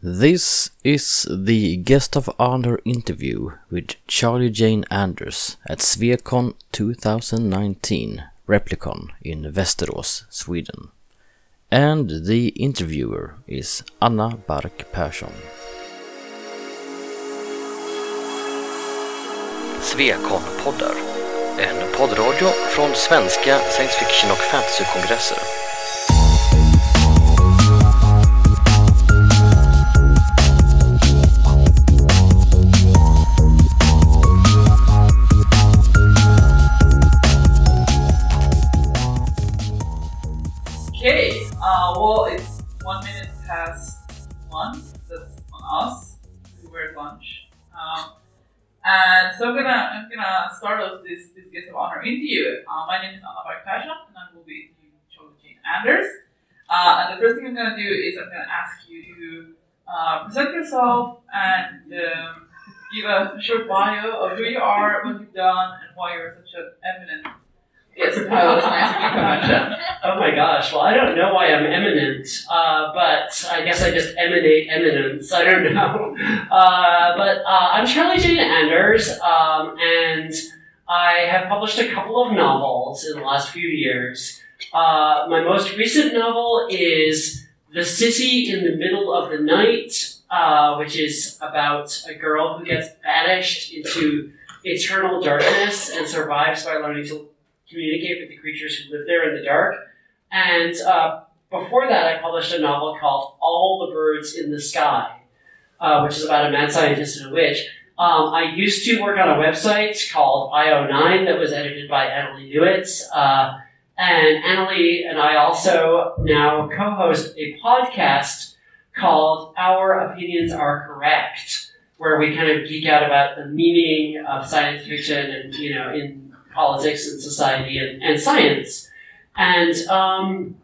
This is the guest of honor interview with Charlie Jane Anders at Swecon 2019 Replicon in Västerås, Sweden. And the interviewer is Anna Bark Persson. Swecon-poddar. En poddradio från svenska science fiction och fantasykongresser. So I'm gonna I'm gonna start off this this guest of honor interview. Uh, my name is Anna Bark and I will be interviewing Charlie Jane Anders. Uh, and the first thing I'm gonna do is I'm gonna ask you to uh, present yourself and um, give a short bio of who you are, what you've done, and why you're such an eminent the Science Convention. Oh my gosh. Well, I don't know why I'm eminent, uh, but I guess I just emanate eminence. I don't know. Uh, but uh, I'm Charlie Jane Anders, um, and I have published a couple of novels in the last few years. Uh, my most recent novel is The City in the Middle of the Night, uh, which is about a girl who gets banished into eternal darkness and survives by learning to communicate with the creatures who live there in the dark. And uh, before that, I published a novel called All the Birds in the Sky, uh, which is about a mad scientist and a witch. Um, I used to work on a website called IO9 that was edited by Annalie Newitz. Uh, and Annalie and I also now co host a podcast called Our Opinions Are Correct, where we kind of geek out about the meaning of science fiction and, you know, in politics and society and, and science. And, um,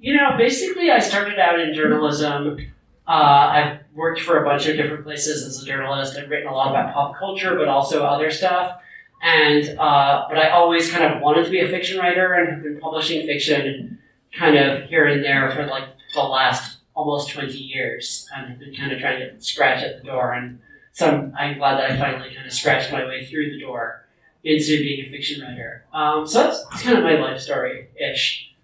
you know, basically, I started out in journalism. Uh, I've worked for a bunch of different places as a journalist. I've written a lot about pop culture, but also other stuff. And, uh, but I always kind of wanted to be a fiction writer and have been publishing fiction kind of here and there for like the last almost 20 years. And I've been kind of trying to scratch at the door. And so I'm, I'm glad that I finally kind of scratched my way through the door into being a fiction writer. Um, so that's, that's kind of my life story ish.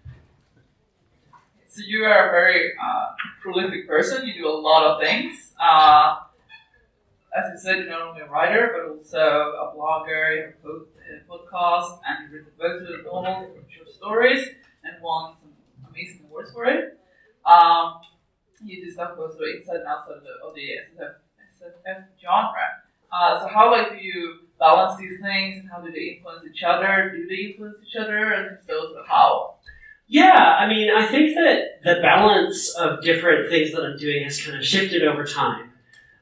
So you are a very uh, prolific person. You do a lot of things. Uh, as you said, you're not only a writer, but also a blogger, you have a podcast, and you've written both of novels, short stories, and won some amazing awards for it. Um, you do stuff both inside and outside of the, of the genre. Uh, so how like do you balance these things and how do they influence each other? Do they influence each other? And so, how? Yeah, I mean, I think that the balance of different things that I'm doing has kind of shifted over time.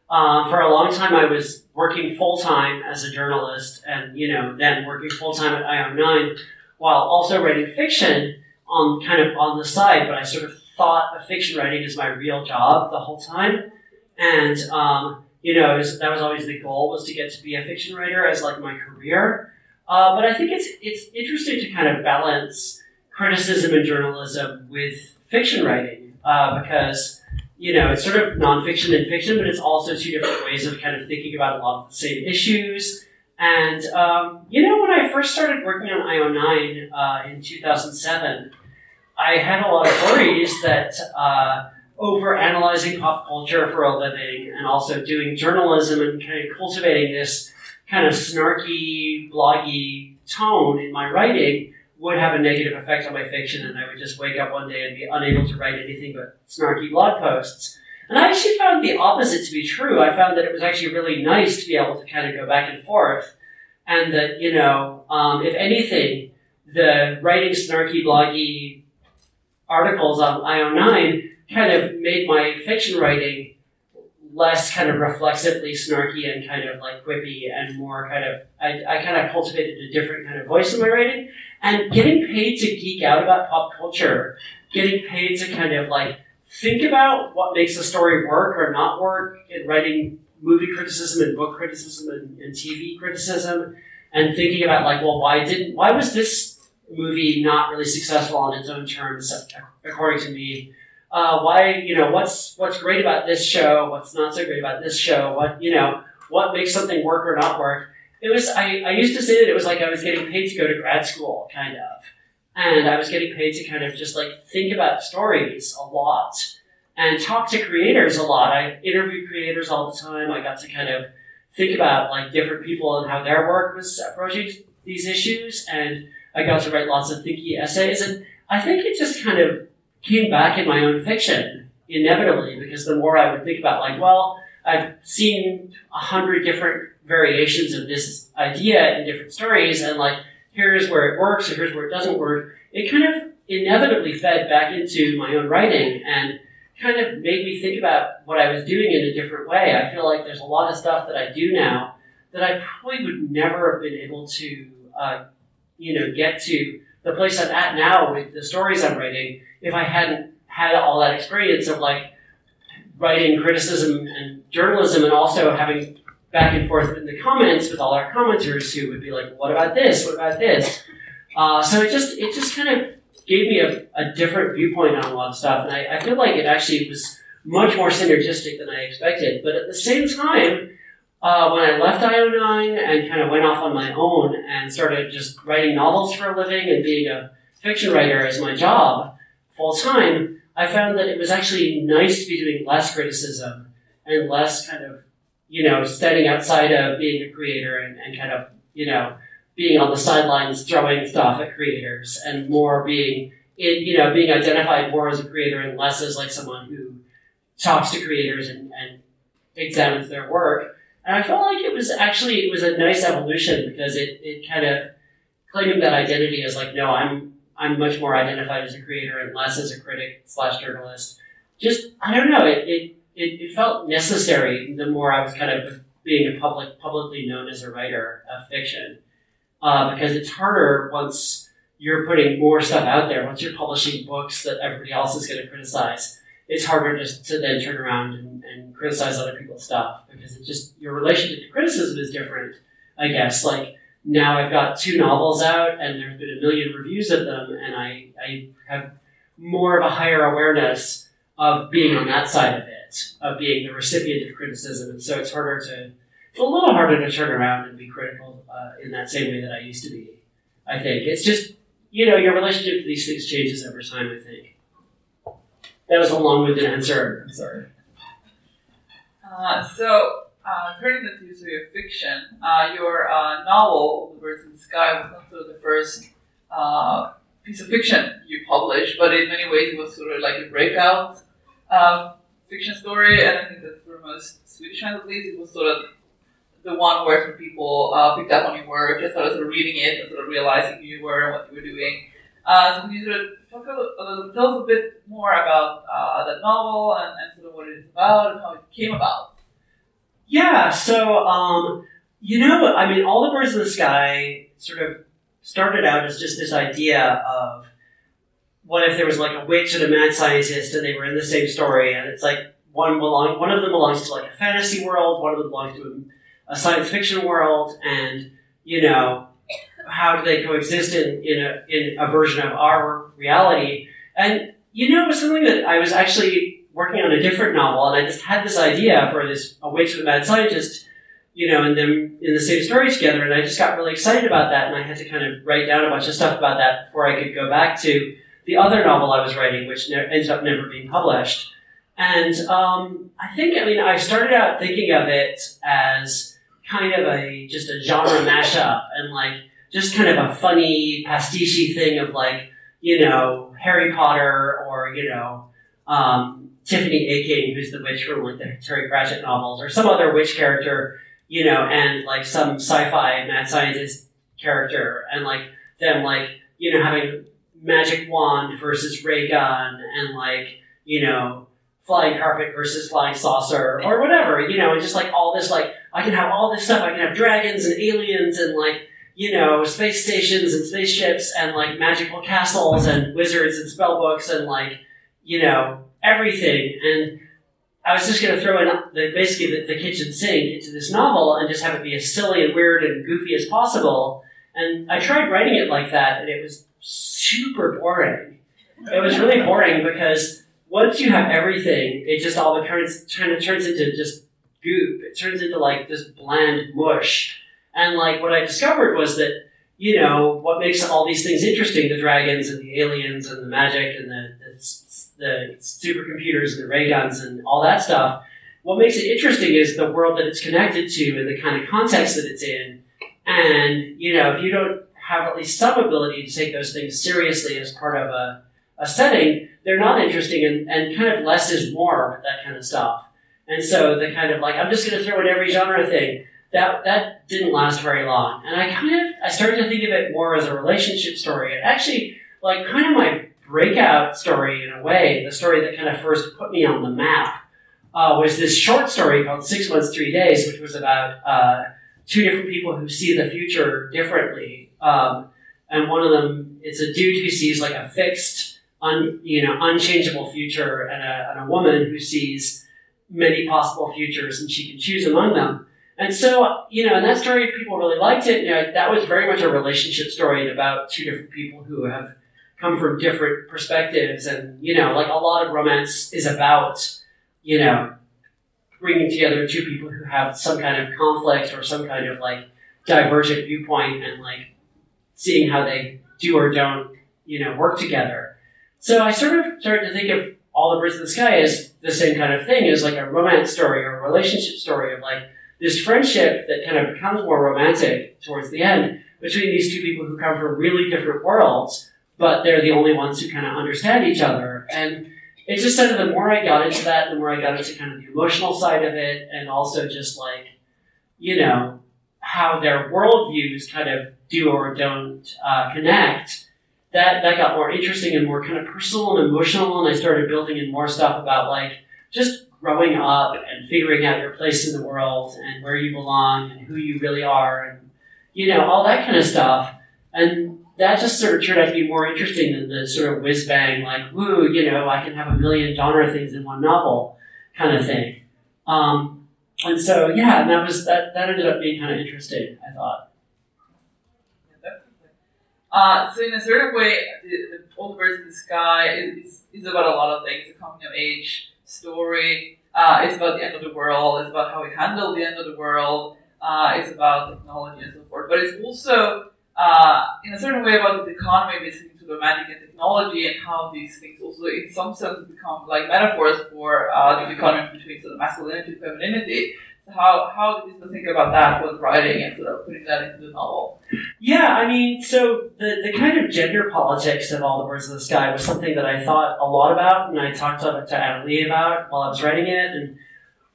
Uh, for a long time, I was working full time as a journalist, and you know, then working full time at IO9, while also writing fiction on kind of on the side. But I sort of thought of fiction writing as my real job the whole time, and um, you know, was, that was always the goal was to get to be a fiction writer as like my career. Uh, but I think it's it's interesting to kind of balance criticism and journalism with fiction writing uh, because you know it's sort of nonfiction and fiction, but it's also two different ways of kind of thinking about a lot of the same issues. And um, you know, when I first started working on IO9 uh, in 2007, I had a lot of worries that uh, over analyzing pop culture for a living and also doing journalism and kind of cultivating this kind of snarky, bloggy tone in my writing would have a negative effect on my fiction, and I would just wake up one day and be unable to write anything but snarky blog posts. And I actually found the opposite to be true. I found that it was actually really nice to be able to kind of go back and forth, and that, you know, um, if anything, the writing snarky, bloggy articles on IO9 kind of made my fiction writing less kind of reflexively snarky and kind of like quippy and more kind of I, I kind of cultivated a different kind of voice in my writing. And getting paid to geek out about pop culture getting paid to kind of like think about what makes a story work or not work in writing movie criticism and book criticism and, and tv criticism and thinking about like well why didn't why was this movie not really successful on its own terms according to me uh, why, you know, what's what's great about this show, what's not so great about this show, what you know, what makes something work or not work. It was I, I used to say that it was like I was getting paid to go to grad school, kind of. And I was getting paid to kind of just like think about stories a lot and talk to creators a lot. I interview creators all the time. I got to kind of think about like different people and how their work was approaching these issues. And I got to write lots of thinky essays. And I think it just kind of came back in my own fiction inevitably because the more I would think about like, well, I've seen a hundred different variations of this idea in different stories and like here's where it works or here's where it doesn't work. It kind of inevitably fed back into my own writing and kind of made me think about what I was doing in a different way. I feel like there's a lot of stuff that I do now that I probably would never have been able to, uh, you know, get to the place I'm at now with the stories I'm writing if I hadn't had all that experience of like writing criticism and journalism and also having back and forth in the comments with all our commenters who would be like, what about this? What about this? Uh, so it just, it just kind of gave me a, a different viewpoint on a lot of stuff. And I, I feel like it actually was much more synergistic than I expected. But at the same time, uh, when I left IO9 and kind of went off on my own and started just writing novels for a living and being a fiction writer as my job full time, I found that it was actually nice to be doing less criticism and less kind of, you know, standing outside of being a creator and, and kind of, you know, being on the sidelines throwing stuff at creators and more being in, you know, being identified more as a creator and less as like someone who talks to creators and, and examines their work. And I felt like it was actually it was a nice evolution because it, it kind of claiming that identity as like, no, I'm I'm much more identified as a creator and less as a critic slash journalist. Just I don't know, it, it it, it felt necessary the more I was kind of being a public publicly known as a writer of fiction uh, because it's harder once you're putting more stuff out there. Once you're publishing books that everybody else is going to criticize, it's harder to, to then turn around and, and criticize other people's stuff because it just your relationship to criticism is different. I guess like now I've got two novels out and there's been a million reviews of them, and I I have more of a higher awareness of being on that side of it, of being the recipient of criticism, and so it's harder to it's a little harder to turn around and be critical uh, in that same way that I used to be. I think it's just you know your relationship to these things changes over time. I think that was a long-winded answer. I'm sorry. Uh, so, uh, turning the to your fiction, uh, your uh, novel "The Birds in the Sky" was not sort of the first uh, piece of fiction you published, but in many ways it was sort of like a breakout um, fiction story, and I think that for most Swedish fans at least, it was sort of the one where some people uh, picked up on your work and started sort of reading it and sort of realizing who you were and what you were doing. Uh, so can you sort of talk a little, tell us a bit more about uh, that novel and, and sort of what it is about and how it came about? Yeah, so um, you know, I mean, all the birds in the sky sort of started out as just this idea of what if there was like a witch and a mad scientist and they were in the same story, and it's like one belong one of them belongs to like a fantasy world, one of them belongs to a a science fiction world and you know how do they coexist in, in, a, in a version of our reality. And you know it was something that i was actually working on a different novel and i just had this idea for this a witch and a mad scientist you know and them in the same story together and i just got really excited about that and i had to kind of write down a bunch of stuff about that before i could go back to the other novel i was writing which ne- ended up never being published. And um, i think i mean i started out thinking of it as kind of a just a genre mashup and like just kind of a funny pastiche thing of like you know Harry Potter or you know um, Tiffany Aching, who's the witch from like the Terry Pratchett novels, or some other witch character, you know, and like some sci-fi mad scientist character, and like them like you know having magic wand versus ray gun, and like you know flying carpet versus flying saucer or whatever, you know, and just like all this like I can have all this stuff. I can have dragons and aliens and like you know space stations and spaceships and like magical castles and wizards and spell books and like you know everything. And I was just going to throw in the, basically the, the kitchen sink into this novel and just have it be as silly and weird and goofy as possible. And I tried writing it like that, and it was super boring. It was really boring because once you have everything, it just all turns kind of turns into just goop. It turns into like this bland mush. And like what I discovered was that you know what makes all these things interesting the dragons and the aliens and the magic and the, the, the supercomputers and the ray guns and all that stuff what makes it interesting is the world that it's connected to and the kind of context that it's in. And you know if you don't have at least some ability to take those things seriously as part of a, a setting they're not interesting and, and kind of less is more that kind of stuff. And so the kind of like i'm just going to throw in every genre thing that that didn't last very long. And I kind of I started to think of it more as a relationship story. And actually, like kind of my breakout story in a way, the story that kind of first put me on the map, uh, was this short story called Six Months, Three Days, which was about uh, two different people who see the future differently. Um, and one of them, it's a dude who sees like a fixed, un, you know, unchangeable future, and a, and a woman who sees many possible futures, and she can choose among them. And so, you know, in that story, people really liked it. You know, that was very much a relationship story about two different people who have come from different perspectives. And, you know, like a lot of romance is about, you know, bringing together two people who have some kind of conflict or some kind of like divergent viewpoint and like seeing how they do or don't, you know, work together. So I sort of started to think of All the Birds in the Sky as the same kind of thing as like a romance story or a relationship story of like, this friendship that kind of becomes more romantic towards the end between these two people who come from really different worlds, but they're the only ones who kind of understand each other. And it just said the more I got into that, the more I got into kind of the emotional side of it, and also just like, you know, how their worldviews kind of do or don't uh, connect. That that got more interesting and more kind of personal and emotional, and I started building in more stuff about like just growing up and figuring out your place in the world and where you belong and who you really are and you know all that kind of stuff. And that just sort of turned out to be more interesting than the sort of whiz bang like woo you know i can have a million genre things in one novel kind of thing. Um, and so yeah and that was that that ended up being kind of interesting i thought. Uh, so in a certain way, the, the the Birds in the Sky is, is about a lot of things. The coming of age, story. Uh, it's about the end of the world. It's about how we handle the end of the world. Uh, it's about technology and so forth. But it's also, uh, in a certain way, about the economy the magic and technology and how these things also, in some sense, become like metaphors for uh, the economy between sort of masculinity and femininity how how did you think about that with writing and sort of putting that into the novel? Yeah, I mean, so the, the kind of gender politics of All the Birds in the Sky was something that I thought a lot about, and I talked to, to Adam Lee about while I was writing it. And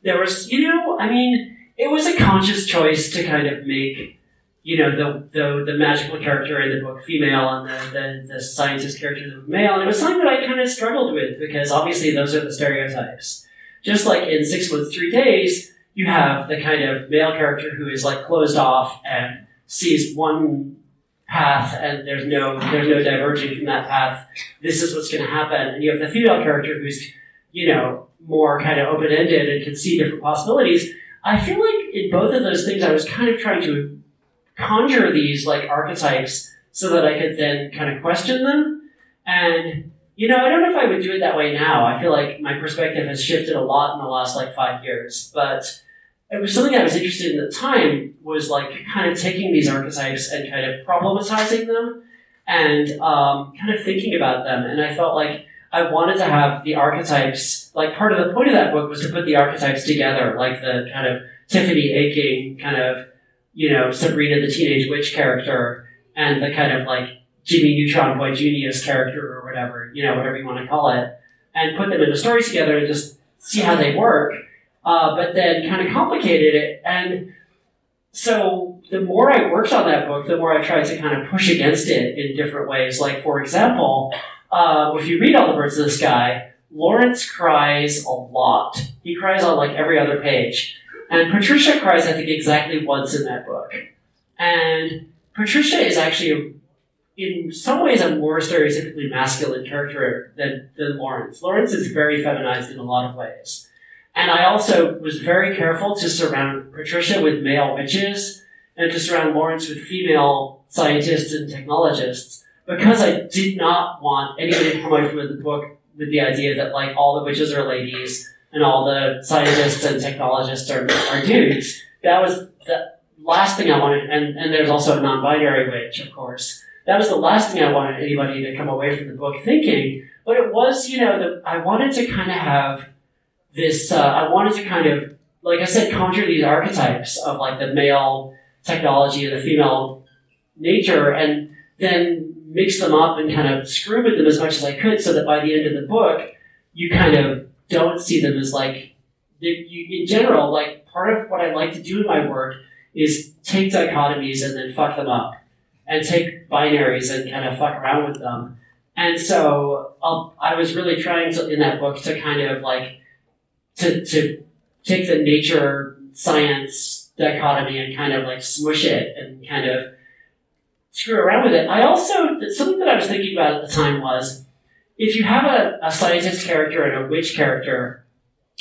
there was, you know, I mean, it was a conscious choice to kind of make, you know, the the, the magical character in the book female and the, the, the scientist character male. And it was something that I kind of struggled with because obviously those are the stereotypes. Just like in Six Months, Three Days, you have the kind of male character who is like closed off and sees one path and there's no there's no diverging from that path. This is what's going to happen. And you have the female character who's you know more kind of open ended and can see different possibilities. I feel like in both of those things, I was kind of trying to conjure these like archetypes so that I could then kind of question them. And you know, I don't know if I would do it that way now. I feel like my perspective has shifted a lot in the last like five years, but it was something I was interested in at the time was like kind of taking these archetypes and kind of problematizing them and um, kind of thinking about them. And I felt like I wanted to have the archetypes, like part of the point of that book was to put the archetypes together, like the kind of Tiffany Aching kind of, you know, Sabrina the teenage witch character and the kind of like Jimmy Neutron Boy Genius character or whatever, you know, whatever you want to call it, and put them in a story together and just see how they work uh, but then kind of complicated it. And so the more I worked on that book, the more I tried to kind of push against it in different ways. Like, for example, uh, if you read All the Birds of the Sky, Lawrence cries a lot. He cries on like every other page. And Patricia cries, I think, exactly once in that book. And Patricia is actually, in some ways, a more stereotypically masculine character than, than Lawrence. Lawrence is very feminized in a lot of ways. And I also was very careful to surround Patricia with male witches and to surround Lawrence with female scientists and technologists because I did not want anybody to come away from the book with the idea that like all the witches are ladies and all the scientists and technologists are, are dudes. That was the last thing I wanted, and, and there's also a non-binary witch, of course. That was the last thing I wanted anybody to come away from the book thinking. But it was, you know, the, I wanted to kind of have this. Uh, I wanted to kind of, like I said, conjure these archetypes of like the male technology and the female nature, and then mix them up and kind of screw with them as much as I could, so that by the end of the book, you kind of don't see them as like. You, in general, like part of what I like to do in my work is take dichotomies and then fuck them up, and take binaries and kind of fuck around with them. And so um, I was really trying to, in that book to kind of like to to take the nature science dichotomy and kind of like smush it and kind of screw around with it. I also something that I was thinking about at the time was if you have a, a scientist character and a witch character,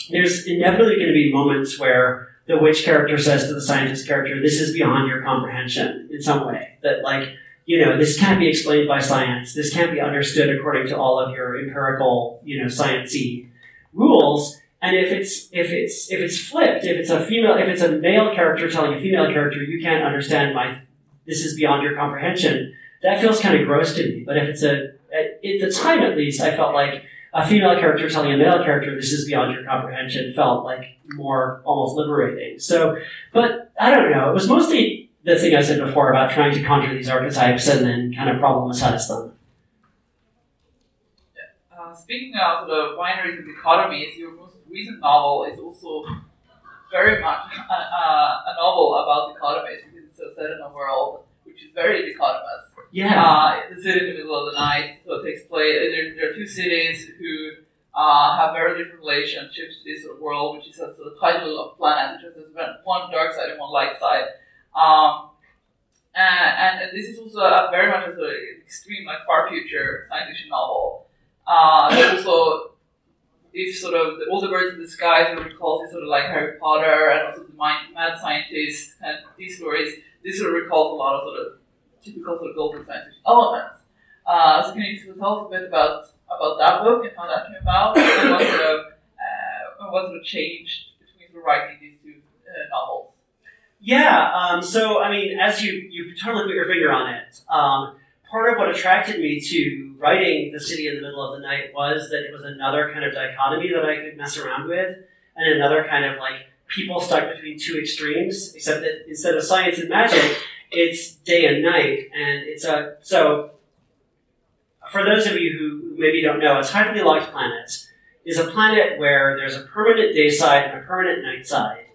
there's inevitably going to be moments where the witch character says to the scientist character, "This is beyond your comprehension in some way." That like you know this can't be explained by science. This can't be understood according to all of your empirical you know sciencey rules. And if it's if it's if it's flipped, if it's a female, if it's a male character telling a female character, you can't understand my this is beyond your comprehension. That feels kind of gross to me. But if it's a, at, at the time at least, I felt like a female character telling a male character this is beyond your comprehension felt like more almost liberating. So, but I don't know. It was mostly the thing I said before about trying to conjure these archetypes and then kind of problematize them. Uh, speaking of the binaries and dichotomies, your most recent novel is also very much a, a, a novel about dichotomies because it's set in a world which is very dichotomous. Yeah. Uh, the city in the middle of the night, so it takes place. There, there are two cities who uh, have very different relationships to this world, which is a sort of title of planet, which has one dark side and one light side. Um, and, and, this is also a very much a sort of extreme, like far future science fiction novel. Uh, also, if sort of the, all the birds in the sky sort of recalls sort of like Harry Potter and also the mad scientist and these stories this sort of recalls a lot of sort of typical sort of golden science elements. Uh, so can you tell us a bit about about that book and how that came about, and what sort of uh, what sort of changed between writing these two uh, novels? Yeah. Um, so I mean, as you you totally put your finger on it. Um, part of what attracted me to writing The City in the Middle of the Night was that it was another kind of dichotomy that I could mess around with, and another kind of like people stuck between two extremes, except that instead of science and magic, it's day and night. And it's a, so for those of you who maybe don't know, a tidally locked planet is a planet where there's a permanent day side and a permanent night side.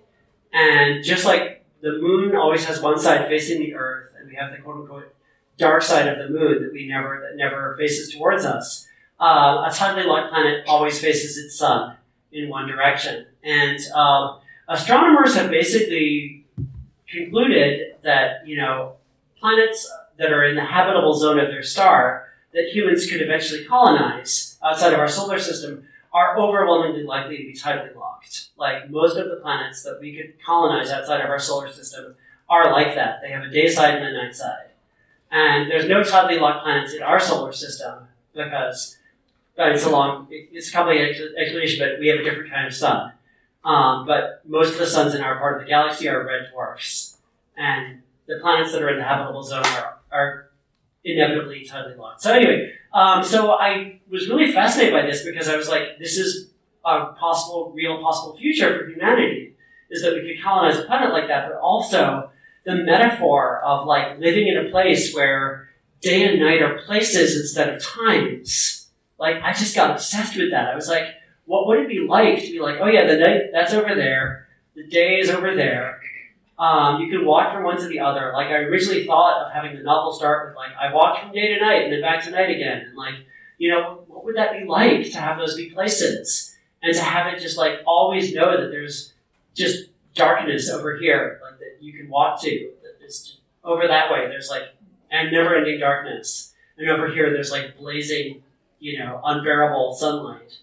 And just like the moon always has one side facing the earth, and we have the quote unquote dark side of the moon that we never, that never faces towards us, uh, a tidally locked planet always faces its sun in one direction. And um, astronomers have basically concluded that, you know, planets that are in the habitable zone of their star that humans could eventually colonize outside of our solar system are overwhelmingly likely to be tidally locked. Like most of the planets that we could colonize outside of our solar system are like that. They have a day side and a night side. And there's no tidally locked planets in our solar system because it's a long, it's a complicated explanation, but we have a different kind of sun. Um, but most of the suns in our part of the galaxy are red dwarfs. And the planets that are in the habitable zone are, are inevitably tidally locked. So anyway, um, so I was really fascinated by this because I was like, this is a possible, real possible future for humanity, is that we could colonize a planet like that, but also the metaphor of like living in a place where day and night are places instead of times. Like, I just got obsessed with that. I was like, what would it be like to be like, oh yeah, the night that's over there, the day is over there. Um, you can walk from one to the other. Like I originally thought of having the novel start with like I walked from day to night and then back to night again, and like you know what would that be like to have those be places and to have it just like always know that there's just darkness over here, like that you can walk to. That is over that way. There's like and never-ending darkness, and over here there's like blazing, you know, unbearable sunlight.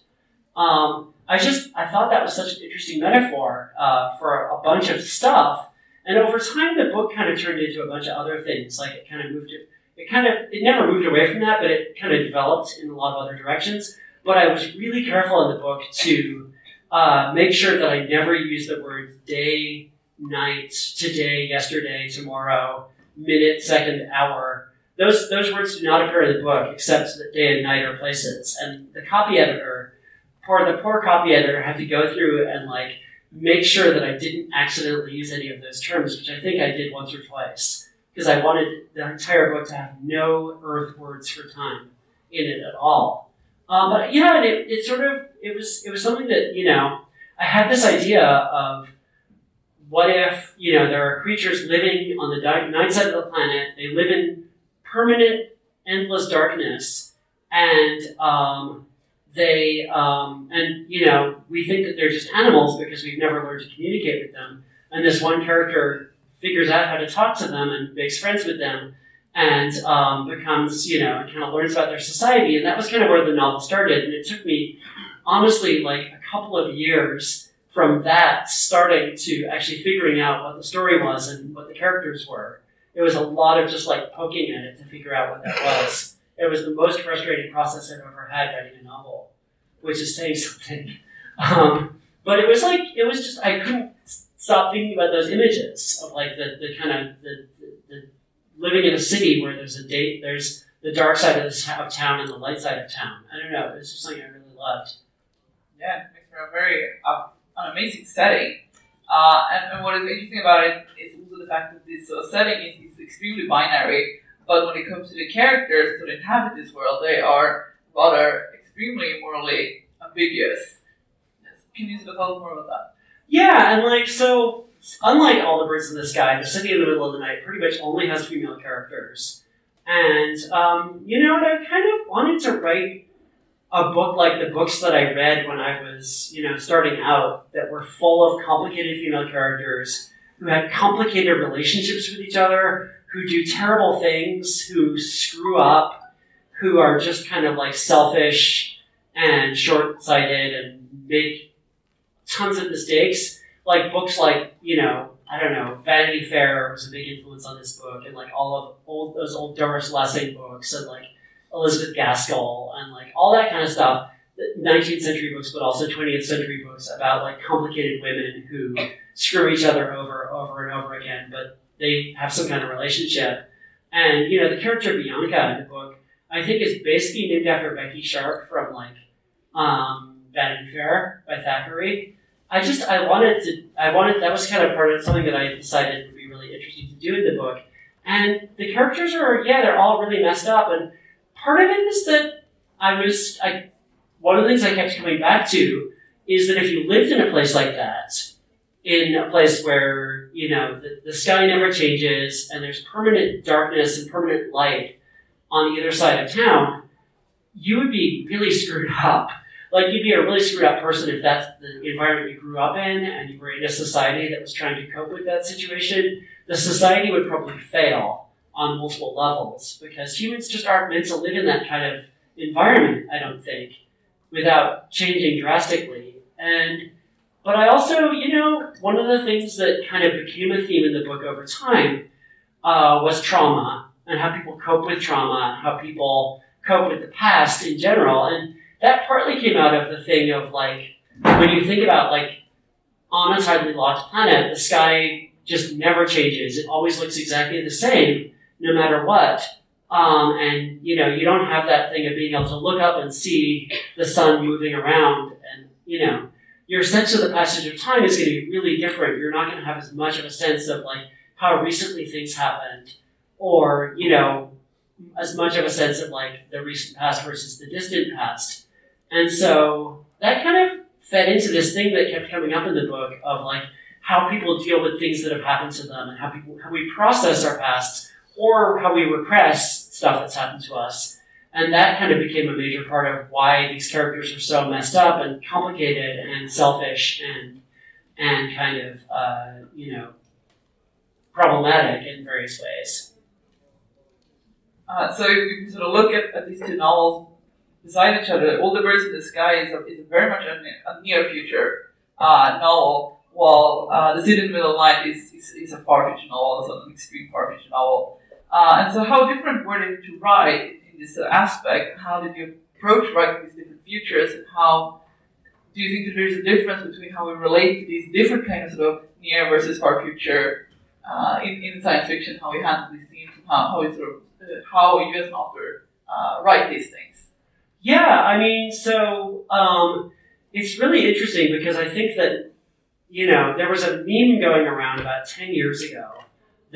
Um, I just I thought that was such an interesting metaphor uh, for a bunch of stuff. And over time, the book kind of turned into a bunch of other things. Like it kind of moved it. It kind of it never moved away from that, but it kind of developed in a lot of other directions. but I was really careful in the book to uh, make sure that I never use the words day, night, today, yesterday, tomorrow, minute, second, hour. Those those words do not appear in the book except that day and night are places. And the copy editor, poor the poor copy editor, had to go through and like make sure that I didn't accidentally use any of those terms, which I think I did once or twice. Because I wanted the entire book to have no Earth words for time in it at all. Um, but yeah, it, it sort of it was it was something that you know I had this idea of what if you know there are creatures living on the night side of the planet. They live in permanent endless darkness. And um, they um, and you know we think that they're just animals because we've never learned to communicate with them and this one character figures out how to talk to them and makes friends with them and um, becomes, you know, kind of learns about their society. And that was kind of where the novel started. And it took me, honestly, like a couple of years from that starting to actually figuring out what the story was and what the characters were. It was a lot of just like poking at it to figure out what that was. It was the most frustrating process I've ever had writing a novel, which is saying something. Um, but it was like, it was just, I couldn't stop thinking about those images of like the, the kind of the, the, the living in a city where there's a date, there's the dark side of, of town and the light side of town. I don't know. It's just something I really loved. Yeah, it makes for a very uh, an amazing setting. Uh, and, and, what is interesting about it is also the fact that this uh, setting is, is, extremely binary, but when it comes to the characters that inhabit this world, they are rather extremely morally ambiguous. Can you little more about that? Yeah, and like so unlike all the birds in the sky, the city in the middle of the night pretty much only has female characters. And um, you know, I kind of wanted to write a book like the books that I read when I was, you know, starting out that were full of complicated female characters who had complicated relationships with each other, who do terrible things, who screw up, who are just kind of like selfish and short-sighted and make tons of mistakes like books like you know I don't know Vanity Fair was a big influence on this book, and like all of old those old Doris Lessing books, and like Elizabeth Gaskell, and like all that kind of stuff. 19th century books, but also 20th century books about like complicated women who screw each other over, over and over again, but they have some kind of relationship. And you know, the character Bianca in the book, I think, is basically named after Becky Sharp from like um, Vanity Fair by Thackeray. I just I wanted to I wanted that was kind of part of something that I decided would be really interesting to do in the book. And the characters are yeah they're all really messed up and part of it is that I was I one of the things I kept coming back to is that if you lived in a place like that, in a place where you know the, the sky never changes and there's permanent darkness and permanent light on either side of town, you would be really screwed up like you'd be a really screwed up person if that's the environment you grew up in and you were in a society that was trying to cope with that situation. The society would probably fail on multiple levels because humans just aren't meant to live in that kind of environment, I don't think, without changing drastically. And but I also, you know, one of the things that kind of became a theme in the book over time uh, was trauma and how people cope with trauma, and how people cope with the past in general. And that partly came out of the thing of like when you think about like on a tidally locked planet, the sky just never changes. It always looks exactly the same, no matter what. Um, and you know, you don't have that thing of being able to look up and see the sun moving around, and you know, your sense of the passage of time is going to be really different. You're not going to have as much of a sense of like how recently things happened, or you know, as much of a sense of like the recent past versus the distant past. And so that kind of fed into this thing that kept coming up in the book of like how people deal with things that have happened to them and how people how we process our pasts or how we repress stuff that's happened to us. And that kind of became a major part of why these characters are so messed up and complicated and selfish and and kind of uh, you know problematic in various ways. Uh, so if you sort of look at, at these two novels beside each other. All the Birds in the Sky is, a, is very much a, a near future uh, novel, while uh, The City in the Middle of Night is, is, is a far future novel, it's an extreme far future novel. Uh, and so, how different were they to write this aspect? How did you approach writing these different futures and how do you think that there's a difference between how we relate to these different kinds of, near versus far future uh, in, in science fiction, how we handle these themes, and how, how, sort of, uh, how you as an author uh, write these things? Yeah, I mean, so um, it's really interesting because I think that, you know, there was a meme going around about 10 years ago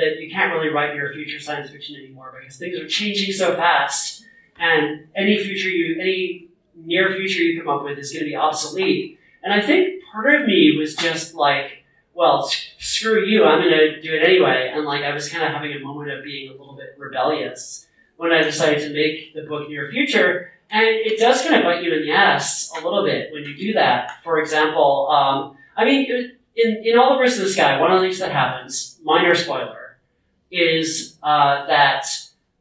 that you can't really write your future science fiction anymore because things are changing so fast and any future you, any near future you come up with is going to be obsolete. And I think part of me was just like, well, screw you, I'm going to do it anyway. And like, I was kind of having a moment of being a little bit rebellious when I decided to make the book Near Future. And it does kind of bite you in the ass a little bit when you do that. For example, um, I mean, in, in All the Birds in the Sky, one of the things that happens, minor spoiler, is uh, that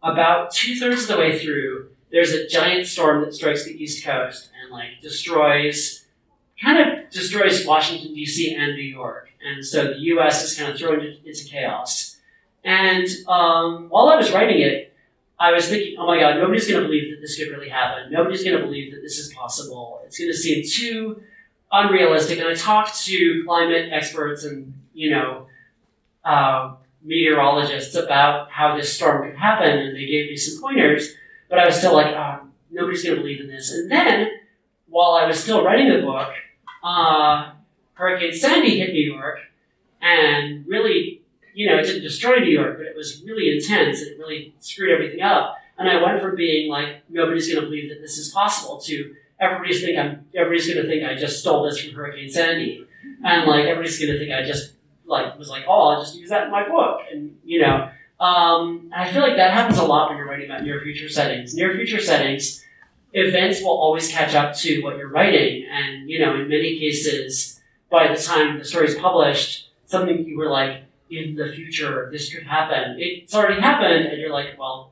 about two thirds of the way through, there's a giant storm that strikes the East Coast and like destroys, kind of destroys Washington D.C. and New York, and so the U.S. is kind of thrown into chaos. And um, while I was writing it, I was thinking, oh my God, nobody's going to believe that this could really happen. Nobody's going to believe that this is possible. It's going to seem too unrealistic. And I talked to climate experts and you know. Uh, meteorologists about how this storm could happen, and they gave me some pointers. But I was still like, oh, nobody's going to believe in this. And then, while I was still writing the book, uh, Hurricane Sandy hit New York and really, you know, it didn't destroy New York, but it was really intense and it really screwed everything up. And I went from being like, nobody's going to believe that this is possible to everybody's think everybody's going to think I just stole this from Hurricane Sandy. And like, everybody's going to think I just like, was like, oh, I'll just use that in my book. And, you know, um, and I feel like that happens a lot when you're writing about near future settings. Near future settings, events will always catch up to what you're writing, and you know, in many cases, by the time the story is published, something you were like, in the future, this could happen. It's already happened, and you're like, well,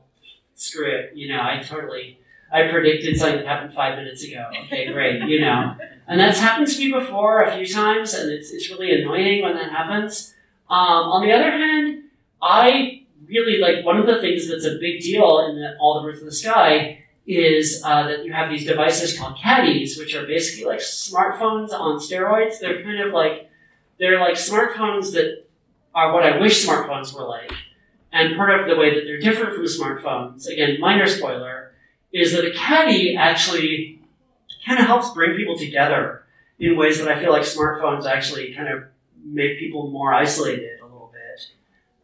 screw it. You know, I totally, I predicted something that happened five minutes ago. Okay, great. You know, and that's happened to me before a few times, and it's it's really annoying when that happens. Um, on the other hand, I really like one of the things that's a big deal in the, all the birds in the sky is uh, that you have these devices called caddies, which are basically like smartphones on steroids. They're kind of like they're like smartphones that are what I wish smartphones were like. And part of the way that they're different from smartphones, again, minor spoiler, is that a caddy actually kind of helps bring people together in ways that I feel like smartphones actually kind of make people more isolated a little bit.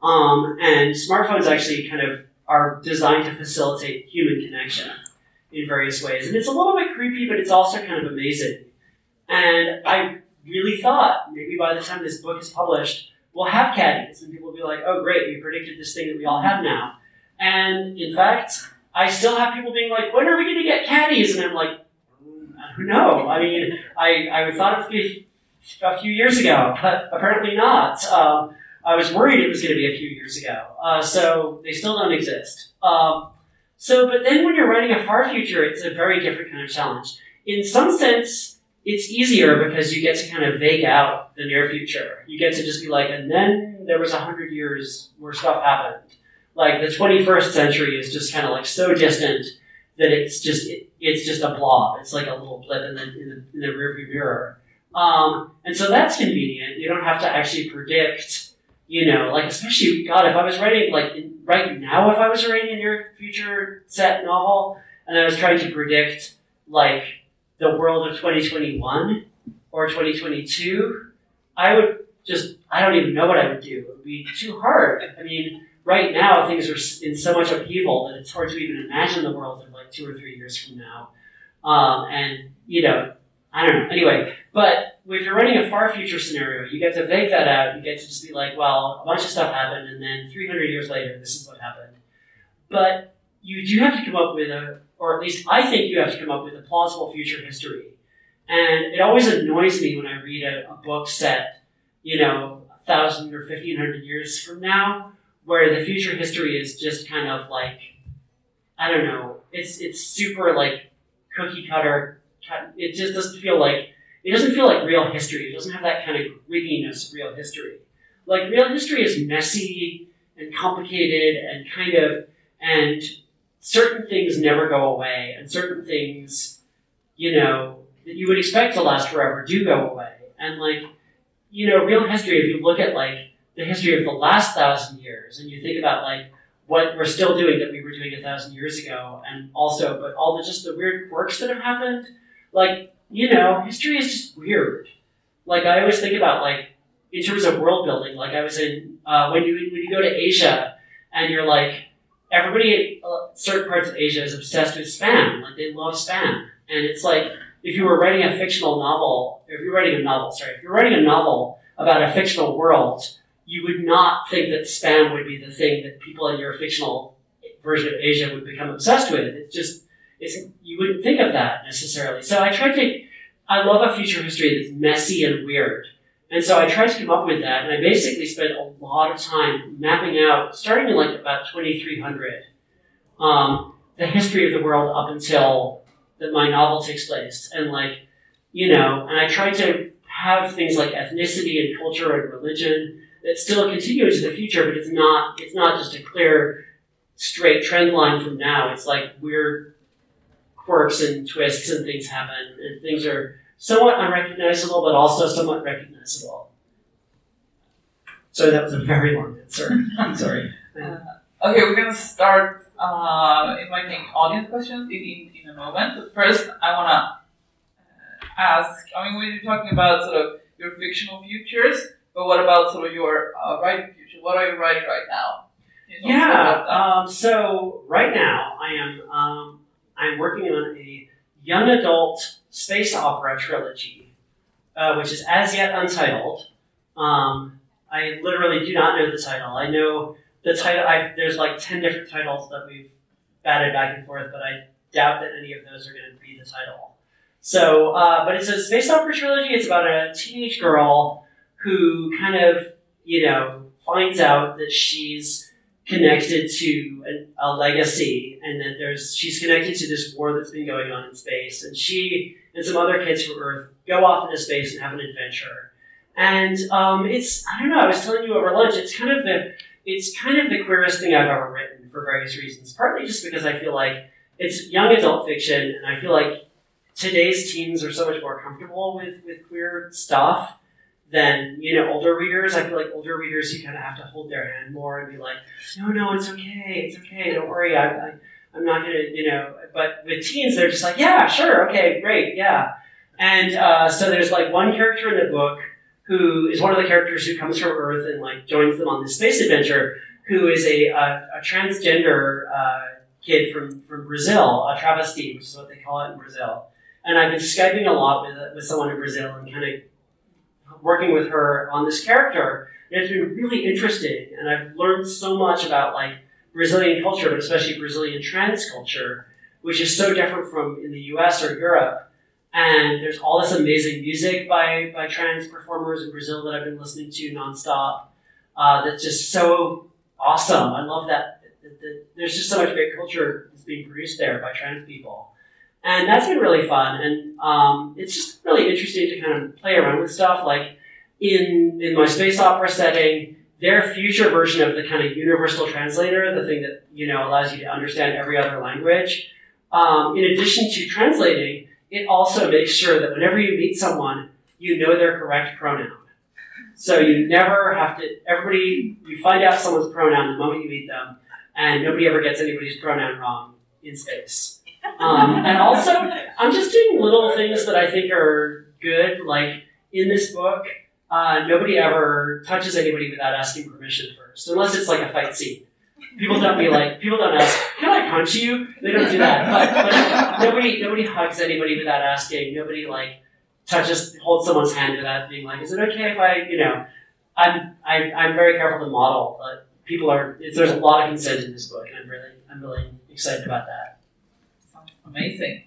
um, and smartphones actually kind of are designed to facilitate human connection in various ways. And it's a little bit creepy, but it's also kind of amazing. And I really thought maybe by the time this book is published, we'll have caddies, and people will be like, oh, great, you predicted this thing that we all have now. And in fact, I still have people being like, when are we going to get caddies? And I'm like, I know. I mean, I, I thought it would be a few years ago, but apparently not. Um, I was worried it was going to be a few years ago. Uh, so they still don't exist. Um, so, but then when you're writing a far future, it's a very different kind of challenge. In some sense, it's easier because you get to kind of vague out the near future. You get to just be like, and then there was a hundred years where stuff happened. Like the 21st century is just kind of like so distant that it's just it, it's just a blob. It's like a little blip in the in the, in the rearview mirror. Um, and so that's convenient. You don't have to actually predict you know, like especially God, if I was writing like right now, if I was writing a near future set novel and I was trying to predict like the world of 2021 or 2022, I would just I don't even know what I would do. It would be too hard. I mean, right now things are in so much upheaval that it's hard to even imagine the world two or three years from now. Um, and you know, I don't know. Anyway, but if you're running a far future scenario, you get to vague that out. You get to just be like, well, a bunch of stuff happened, and then 300 years later, this is what happened. But you do have to come up with a, or at least I think you have to come up with a plausible future history. And it always annoys me when I read a, a book set, you know, a thousand or fifteen hundred years from now, where the future history is just kind of like, I don't know, it's it's super like cookie cutter it just doesn't feel like it doesn't feel like real history. It doesn't have that kind of grittiness of real history. Like real history is messy and complicated and kind of and certain things never go away, and certain things, you know, that you would expect to last forever do go away. And like, you know, real history, if you look at like the history of the last thousand years and you think about like what we're still doing that we were doing a thousand years ago, and also, but all the just the weird quirks that have happened, like, you know, history is just weird. Like, I always think about like, in terms of world building, like I was in, uh, when you, when you go to Asia and you're like, everybody in uh, certain parts of Asia is obsessed with spam. Like they love spam. And it's like, if you were writing a fictional novel, if you're writing a novel, sorry, if you're writing a novel about a fictional world, you would not think that spam would be the thing that people in your fictional version of Asia would become obsessed with. It's just, it's, you wouldn't think of that necessarily. So I tried to, I love a future history that's messy and weird. And so I tried to come up with that, and I basically spent a lot of time mapping out, starting in like about 2300, um, the history of the world up until that my novel takes place. And like, you know, and I tried to have things like ethnicity and culture and religion that still continue into the future, but it's not, it's not just a clear, straight trend line from now. It's like weird quirks and twists and things happen, and things are somewhat unrecognizable, but also somewhat recognizable. Sorry, that was a very long answer. I'm sorry. Uh, okay, we're gonna start uh, inviting audience questions in, in, in a moment. But first, I wanna uh, ask. I mean, we are talking about sort of your fictional futures, but what about sort of your uh, writing future? What are you writing right now? Yeah. Um, so right now, I am um, I'm working on a young adult space opera trilogy, uh, which is as yet untitled. Um, I literally do not know the title. I know the title. I, there's like ten different titles that we've batted back and forth, but I doubt that any of those are going to be the title. So, uh, but it's a space opera trilogy. It's about a teenage girl who kind of, you know, finds out that she's connected to a, a legacy and that there's she's connected to this war that's been going on in space. And she and some other kids from earth go off into space and have an adventure. And um, it's i don't know i was telling you over lunch it's kind of the it's kind of the queerest thing i've ever written for various reasons. Partly just because i feel like it's young adult fiction and i feel like today's teens are so much more comfortable with with queer stuff than you know older readers. I feel like older readers you kind of have to hold their hand more and be like, no, no, it's okay, it's okay, don't worry, I, I, I'm not gonna, you know. But with teens, they're just like, yeah, sure, okay, great, yeah. And uh, so there's like one character in the book who is one of the characters who comes from Earth and like joins them on this space adventure, who is a, a, a transgender uh, kid from, from Brazil, a travesti, which is what they call it in Brazil. And I've been skyping a lot with with someone in Brazil and kind of working with her on this character. It's been really interesting, and I've learned so much about like Brazilian culture, but especially Brazilian trans culture, which is so different from in the U.S. or Europe. And there's all this amazing music by by trans performers in Brazil that I've been listening to nonstop. Uh, that's just so awesome. I love that There's just so much great culture that's being produced there by trans people and that's been really fun and um, it's just really interesting to kind of play around with stuff like in in my space opera setting their future version of the kind of universal translator the thing that you know allows you to understand every other language. Um, in addition to translating it also makes sure that whenever you meet someone you know their correct pronoun. So you never have to everybody you find out someone's pronoun the moment you meet them and nobody ever gets anybody's pronoun wrong in space. Um, and also, I'm just doing little things that I think are good. Like in this book, uh, nobody ever touches anybody without asking permission first, unless it's like a fight scene. People don't be like, people don't ask, "Can I punch you?" They don't do that. But, but nobody, nobody hugs anybody without asking. Nobody like touches, holds someone's hand without being like, "Is it okay if I?" You know, I'm, I, I'm very careful to model, but people are. There's a lot of consent in this book, and I'm really, I'm really excited about that. Amazing.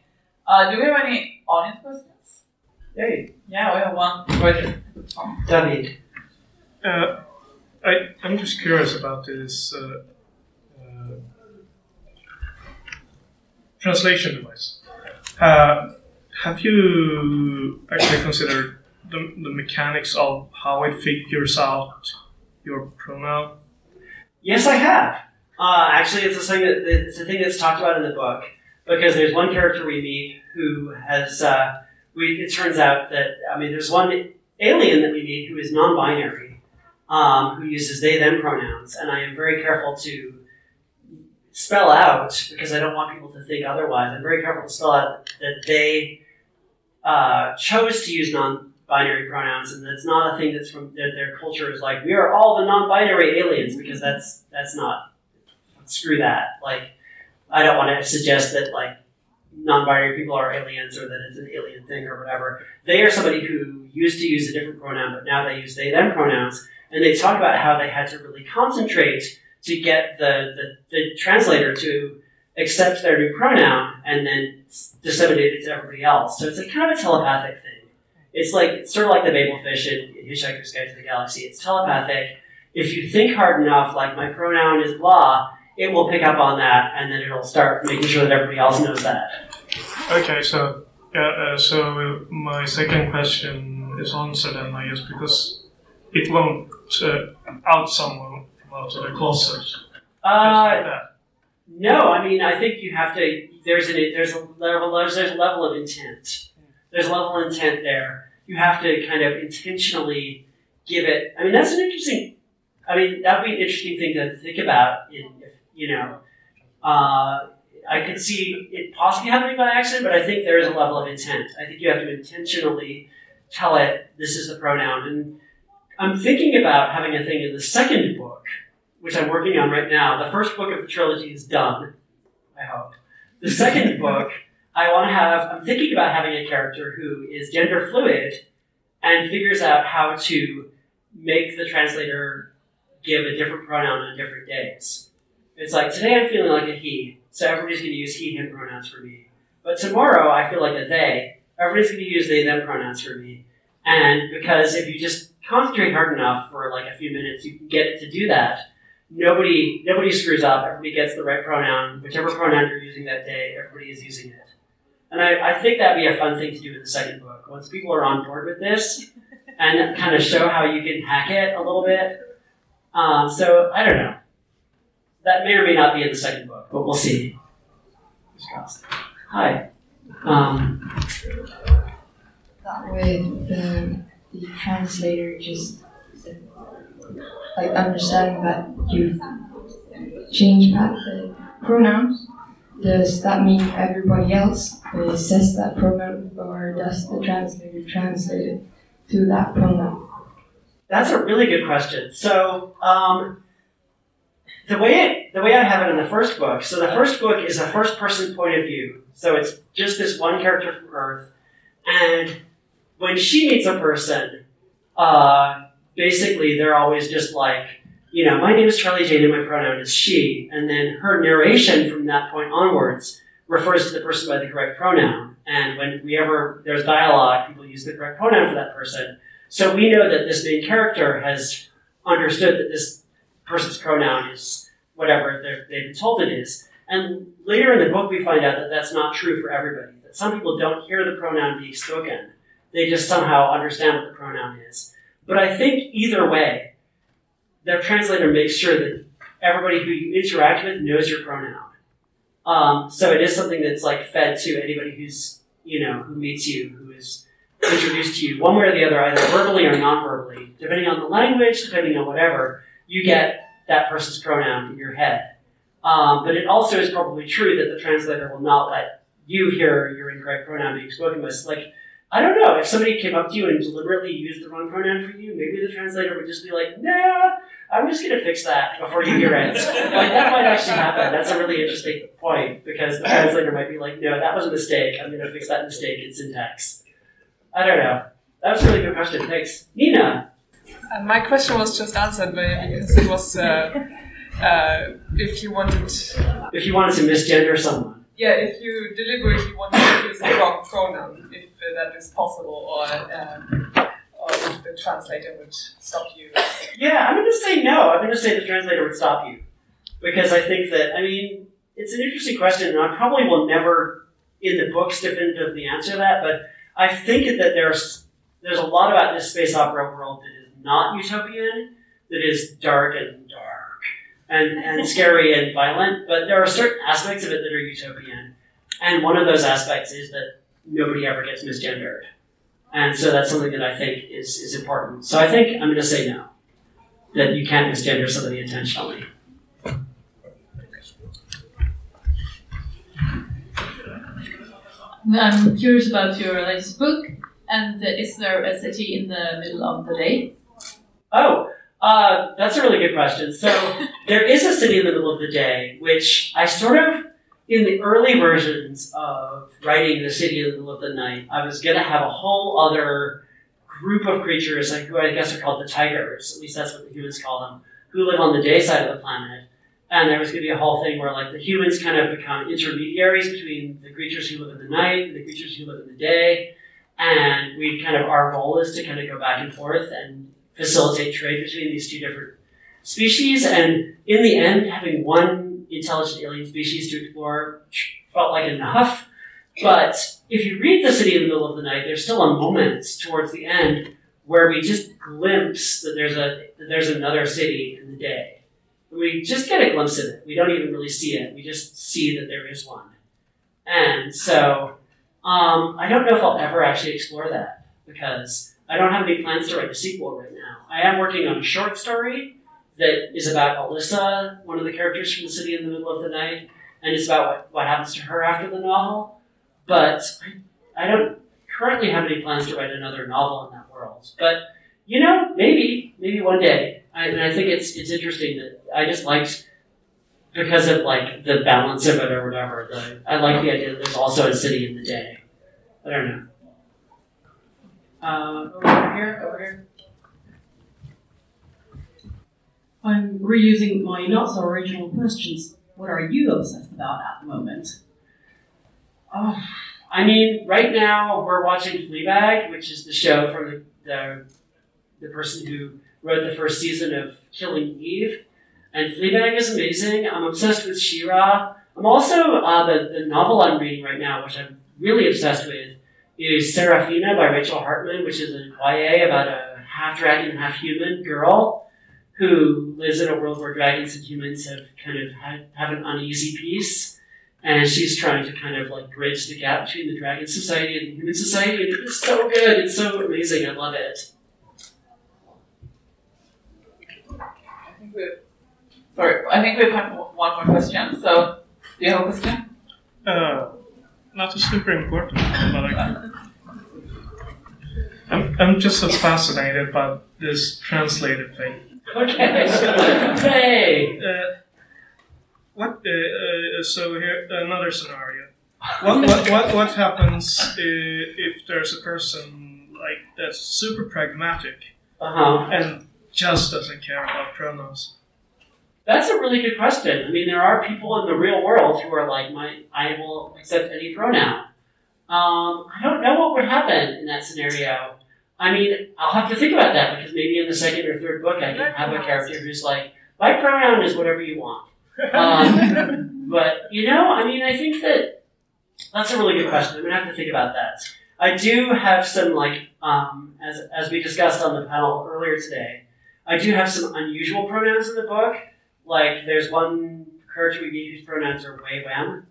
Uh, do we have any audience questions? Hey, Yeah, we have one question. Um, David. Uh, I, I'm just curious about this uh, uh, translation device. Uh, have you actually considered the, the mechanics of how it figures out your pronoun? Yes, I have. Uh, actually, it's a thing that it's a thing that's talked about in the book because there's one character we meet who has. We, it turns out that I mean, there's one alien that we meet who is non-binary, um, who uses they/them pronouns, and I am very careful to spell out because I don't want people to think otherwise. I'm very careful to spell out that they uh, chose to use non-binary pronouns, and that's not a thing that's from that their culture is like we are all the non-binary aliens because that's that's not screw that. Like I don't want to suggest that like non-binary people are aliens or that it's an alien thing or whatever. They are somebody who used to use a different pronoun, but now they use they them pronouns, and they talk about how they had to really concentrate to get the, the, the translator to accept their new pronoun and then disseminate it to everybody else. So it's a kind of a telepathic thing. It's like it's sort of like the Babel fish in Hitchhiker's Guide to the Galaxy. It's telepathic. If you think hard enough, like my pronoun is blah, it will pick up on that, and then it'll start making sure that everybody else knows that. Okay, so yeah, uh, so my second question is answered then, I guess, because it won't uh, out someone from out of the closet. Uh, no, I mean I think you have to. There's an there's a level there's, there's a level of intent. There's a level of intent there. You have to kind of intentionally give it. I mean that's an interesting. I mean that would be an interesting thing to think about. In you know, uh, I could see it possibly happening by accident, but I think there is a level of intent. I think you have to intentionally tell it this is the pronoun. And I'm thinking about having a thing in the second book, which I'm working on right now. The first book of the trilogy is done, I hope. The second book, I want to have, I'm thinking about having a character who is gender fluid and figures out how to make the translator give a different pronoun on different days. It's like today I'm feeling like a he, so everybody's going to use he, him pronouns for me. But tomorrow I feel like a they, everybody's going to use they, them pronouns for me. And because if you just concentrate hard enough for like a few minutes, you can get it to do that. Nobody, nobody screws up. Everybody gets the right pronoun, whichever pronoun you're using that day. Everybody is using it. And I, I think that'd be a fun thing to do in the second book. Once people are on board with this, and kind of show how you can hack it a little bit. Um, so I don't know that may or may not be in the second book, but we'll see. Hi. Um, that way, the, the translator just like understanding that you change back the pronouns. Does that mean everybody else says that pronoun, or does the translator translate it to that pronoun? That's a really good question. So, um, the way it, the way I have it in the first book. So the first book is a first person point of view. So it's just this one character from Earth, and when she meets a person, uh, basically they're always just like, you know, my name is Charlie Jane and my pronoun is she, and then her narration from that point onwards refers to the person by the correct pronoun. And when we ever there's dialogue, people use the correct pronoun for that person. So we know that this main character has understood that this person's pronoun is whatever they've been told it is. And later in the book, we find out that that's not true for everybody. That some people don't hear the pronoun being spoken; they just somehow understand what the pronoun is. But I think either way, the translator makes sure that everybody who you interact with knows your pronoun. Um, so it is something that's like fed to anybody who's you know who meets you, who is introduced to you, one way or the other, either verbally or non-verbally, depending on the language, depending on whatever you get that person's pronoun in your head. Um, but it also is probably true that the translator will not let you hear your incorrect pronoun being spoken with. Like, I don't know, if somebody came up to you and deliberately used the wrong pronoun for you, maybe the translator would just be like, nah, I'm just going to fix that before you hear it. like, that might actually happen. That's a really interesting point because the translator might be like, no, that was a mistake. I'm going to fix that mistake in syntax. I don't know. That was a really good question. Thanks. Nina. Uh, my question was just answered because it was uh, uh, if you wanted. If you wanted to misgender someone. Yeah, if you deliberately wanted to use the wrong pronoun, if that is possible, or, um, or if the translator would stop you. Yeah, I'm going to say no. I'm going to say the translator would stop you. Because I think that, I mean, it's an interesting question, and I probably will never, in the books, definitively answer that, but I think that there's there's a lot about this space opera world that not utopian, that is dark and dark. and, and scary and violent, but there are certain aspects of it that are utopian. And one of those aspects is that nobody ever gets misgendered. And so that's something that I think is, is important. So I think I'm going to say no, that you can't misgender somebody intentionally. I'm curious about your latest book. And uh, is there a city in the middle of the day? Oh, uh, that's a really good question. So there is a city in the middle of the day, which I sort of, in the early versions of writing the city in the middle of the night, I was going to have a whole other group of creatures, like who I guess are called the tigers. At least that's what the humans call them, who live on the day side of the planet. And there was going to be a whole thing where like the humans kind of become intermediaries between the creatures who live in the night and the creatures who live in the day. And we kind of our goal is to kind of go back and forth and facilitate trade between these two different species. And in the end, having one intelligent alien species to explore felt like enough. But if you read The City in the Middle of the Night, there's still a moment towards the end where we just glimpse that there's a that there's another city in the day. We just get a glimpse of it. We don't even really see it. We just see that there is one. And so um, I don't know if I'll ever actually explore that because I don't have any plans to write a sequel right. I am working on a short story that is about Alyssa, one of the characters from the city in the middle of the night, and it's about what, what happens to her after the novel. But I, I don't currently have any plans to write another novel in that world. But you know, maybe, maybe one day. I, and I think it's it's interesting that I just liked because of like the balance of it or whatever. The, I like the idea that there's also a city in the day. I don't know. Uh, over here, over here. I'm reusing my not so original questions. What are you obsessed about at the moment? Oh, I mean, right now we're watching Fleabag, which is the show from the, the the person who wrote the first season of Killing Eve. And Fleabag is amazing. I'm obsessed with She-Ra. I'm also, uh, the, the novel I'm reading right now, which I'm really obsessed with, is Seraphina by Rachel Hartman, which is a YA about a half dragon, half human girl who lives in a world where dragons and humans have kind of had, have an uneasy peace. And she's trying to kind of like bridge the gap between the dragon society and the human society. And it's so good. It's so amazing. I love it. I think we have, sorry, I think we have time for one more question. So, do you have a question? Uh, not a super important, but I, I'm, I'm just so fascinated by this translated thing. Okay. hey. Uh, what? Uh, uh, so here another scenario. What what what, what happens uh, if there's a person like that's super pragmatic Uh huh. and just doesn't care about pronouns? That's a really good question. I mean, there are people in the real world who are like, "My, I will accept any pronoun." Um, I don't know what would happen in that scenario. I mean, I'll have to think about that because maybe in the second or third book, I can have a character who's like, "My pronoun is whatever you want." Um, but you know, I mean, I think that that's a really good question. I'm gonna have to think about that. I do have some like, um, as as we discussed on the panel earlier today, I do have some unusual pronouns in the book. Like, there's one character we meet whose pronouns are way wham.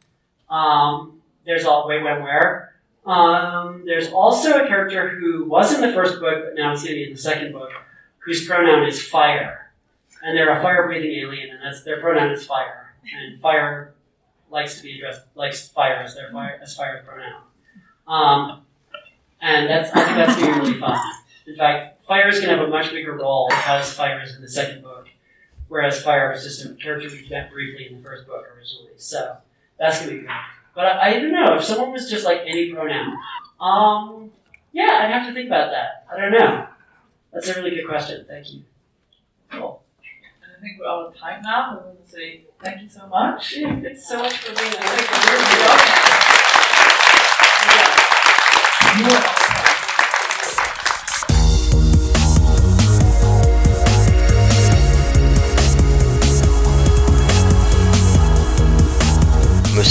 Um, there's all way wham where. Um, there's also a character who was in the first book, but now is going to be in the second book, whose pronoun is fire, and they're a fire-breathing alien, and that's their pronoun is fire, and fire likes to be addressed likes fire as their fire as fire's pronoun. Um, and that's I think that's going to be really fun. In fact, fire is going to have a much bigger role as fire is in the second book, whereas fire was just a character we met briefly in the first book originally. So that's going to be good. But I, I don't know if someone was just like any pronoun. Um, yeah, I'd have to think about that. I don't know. That's a really good question. Thank you. Cool. And I think we're out of time now. I want to say thank you so much. Yeah, thanks so much for being here. think we're awesome. You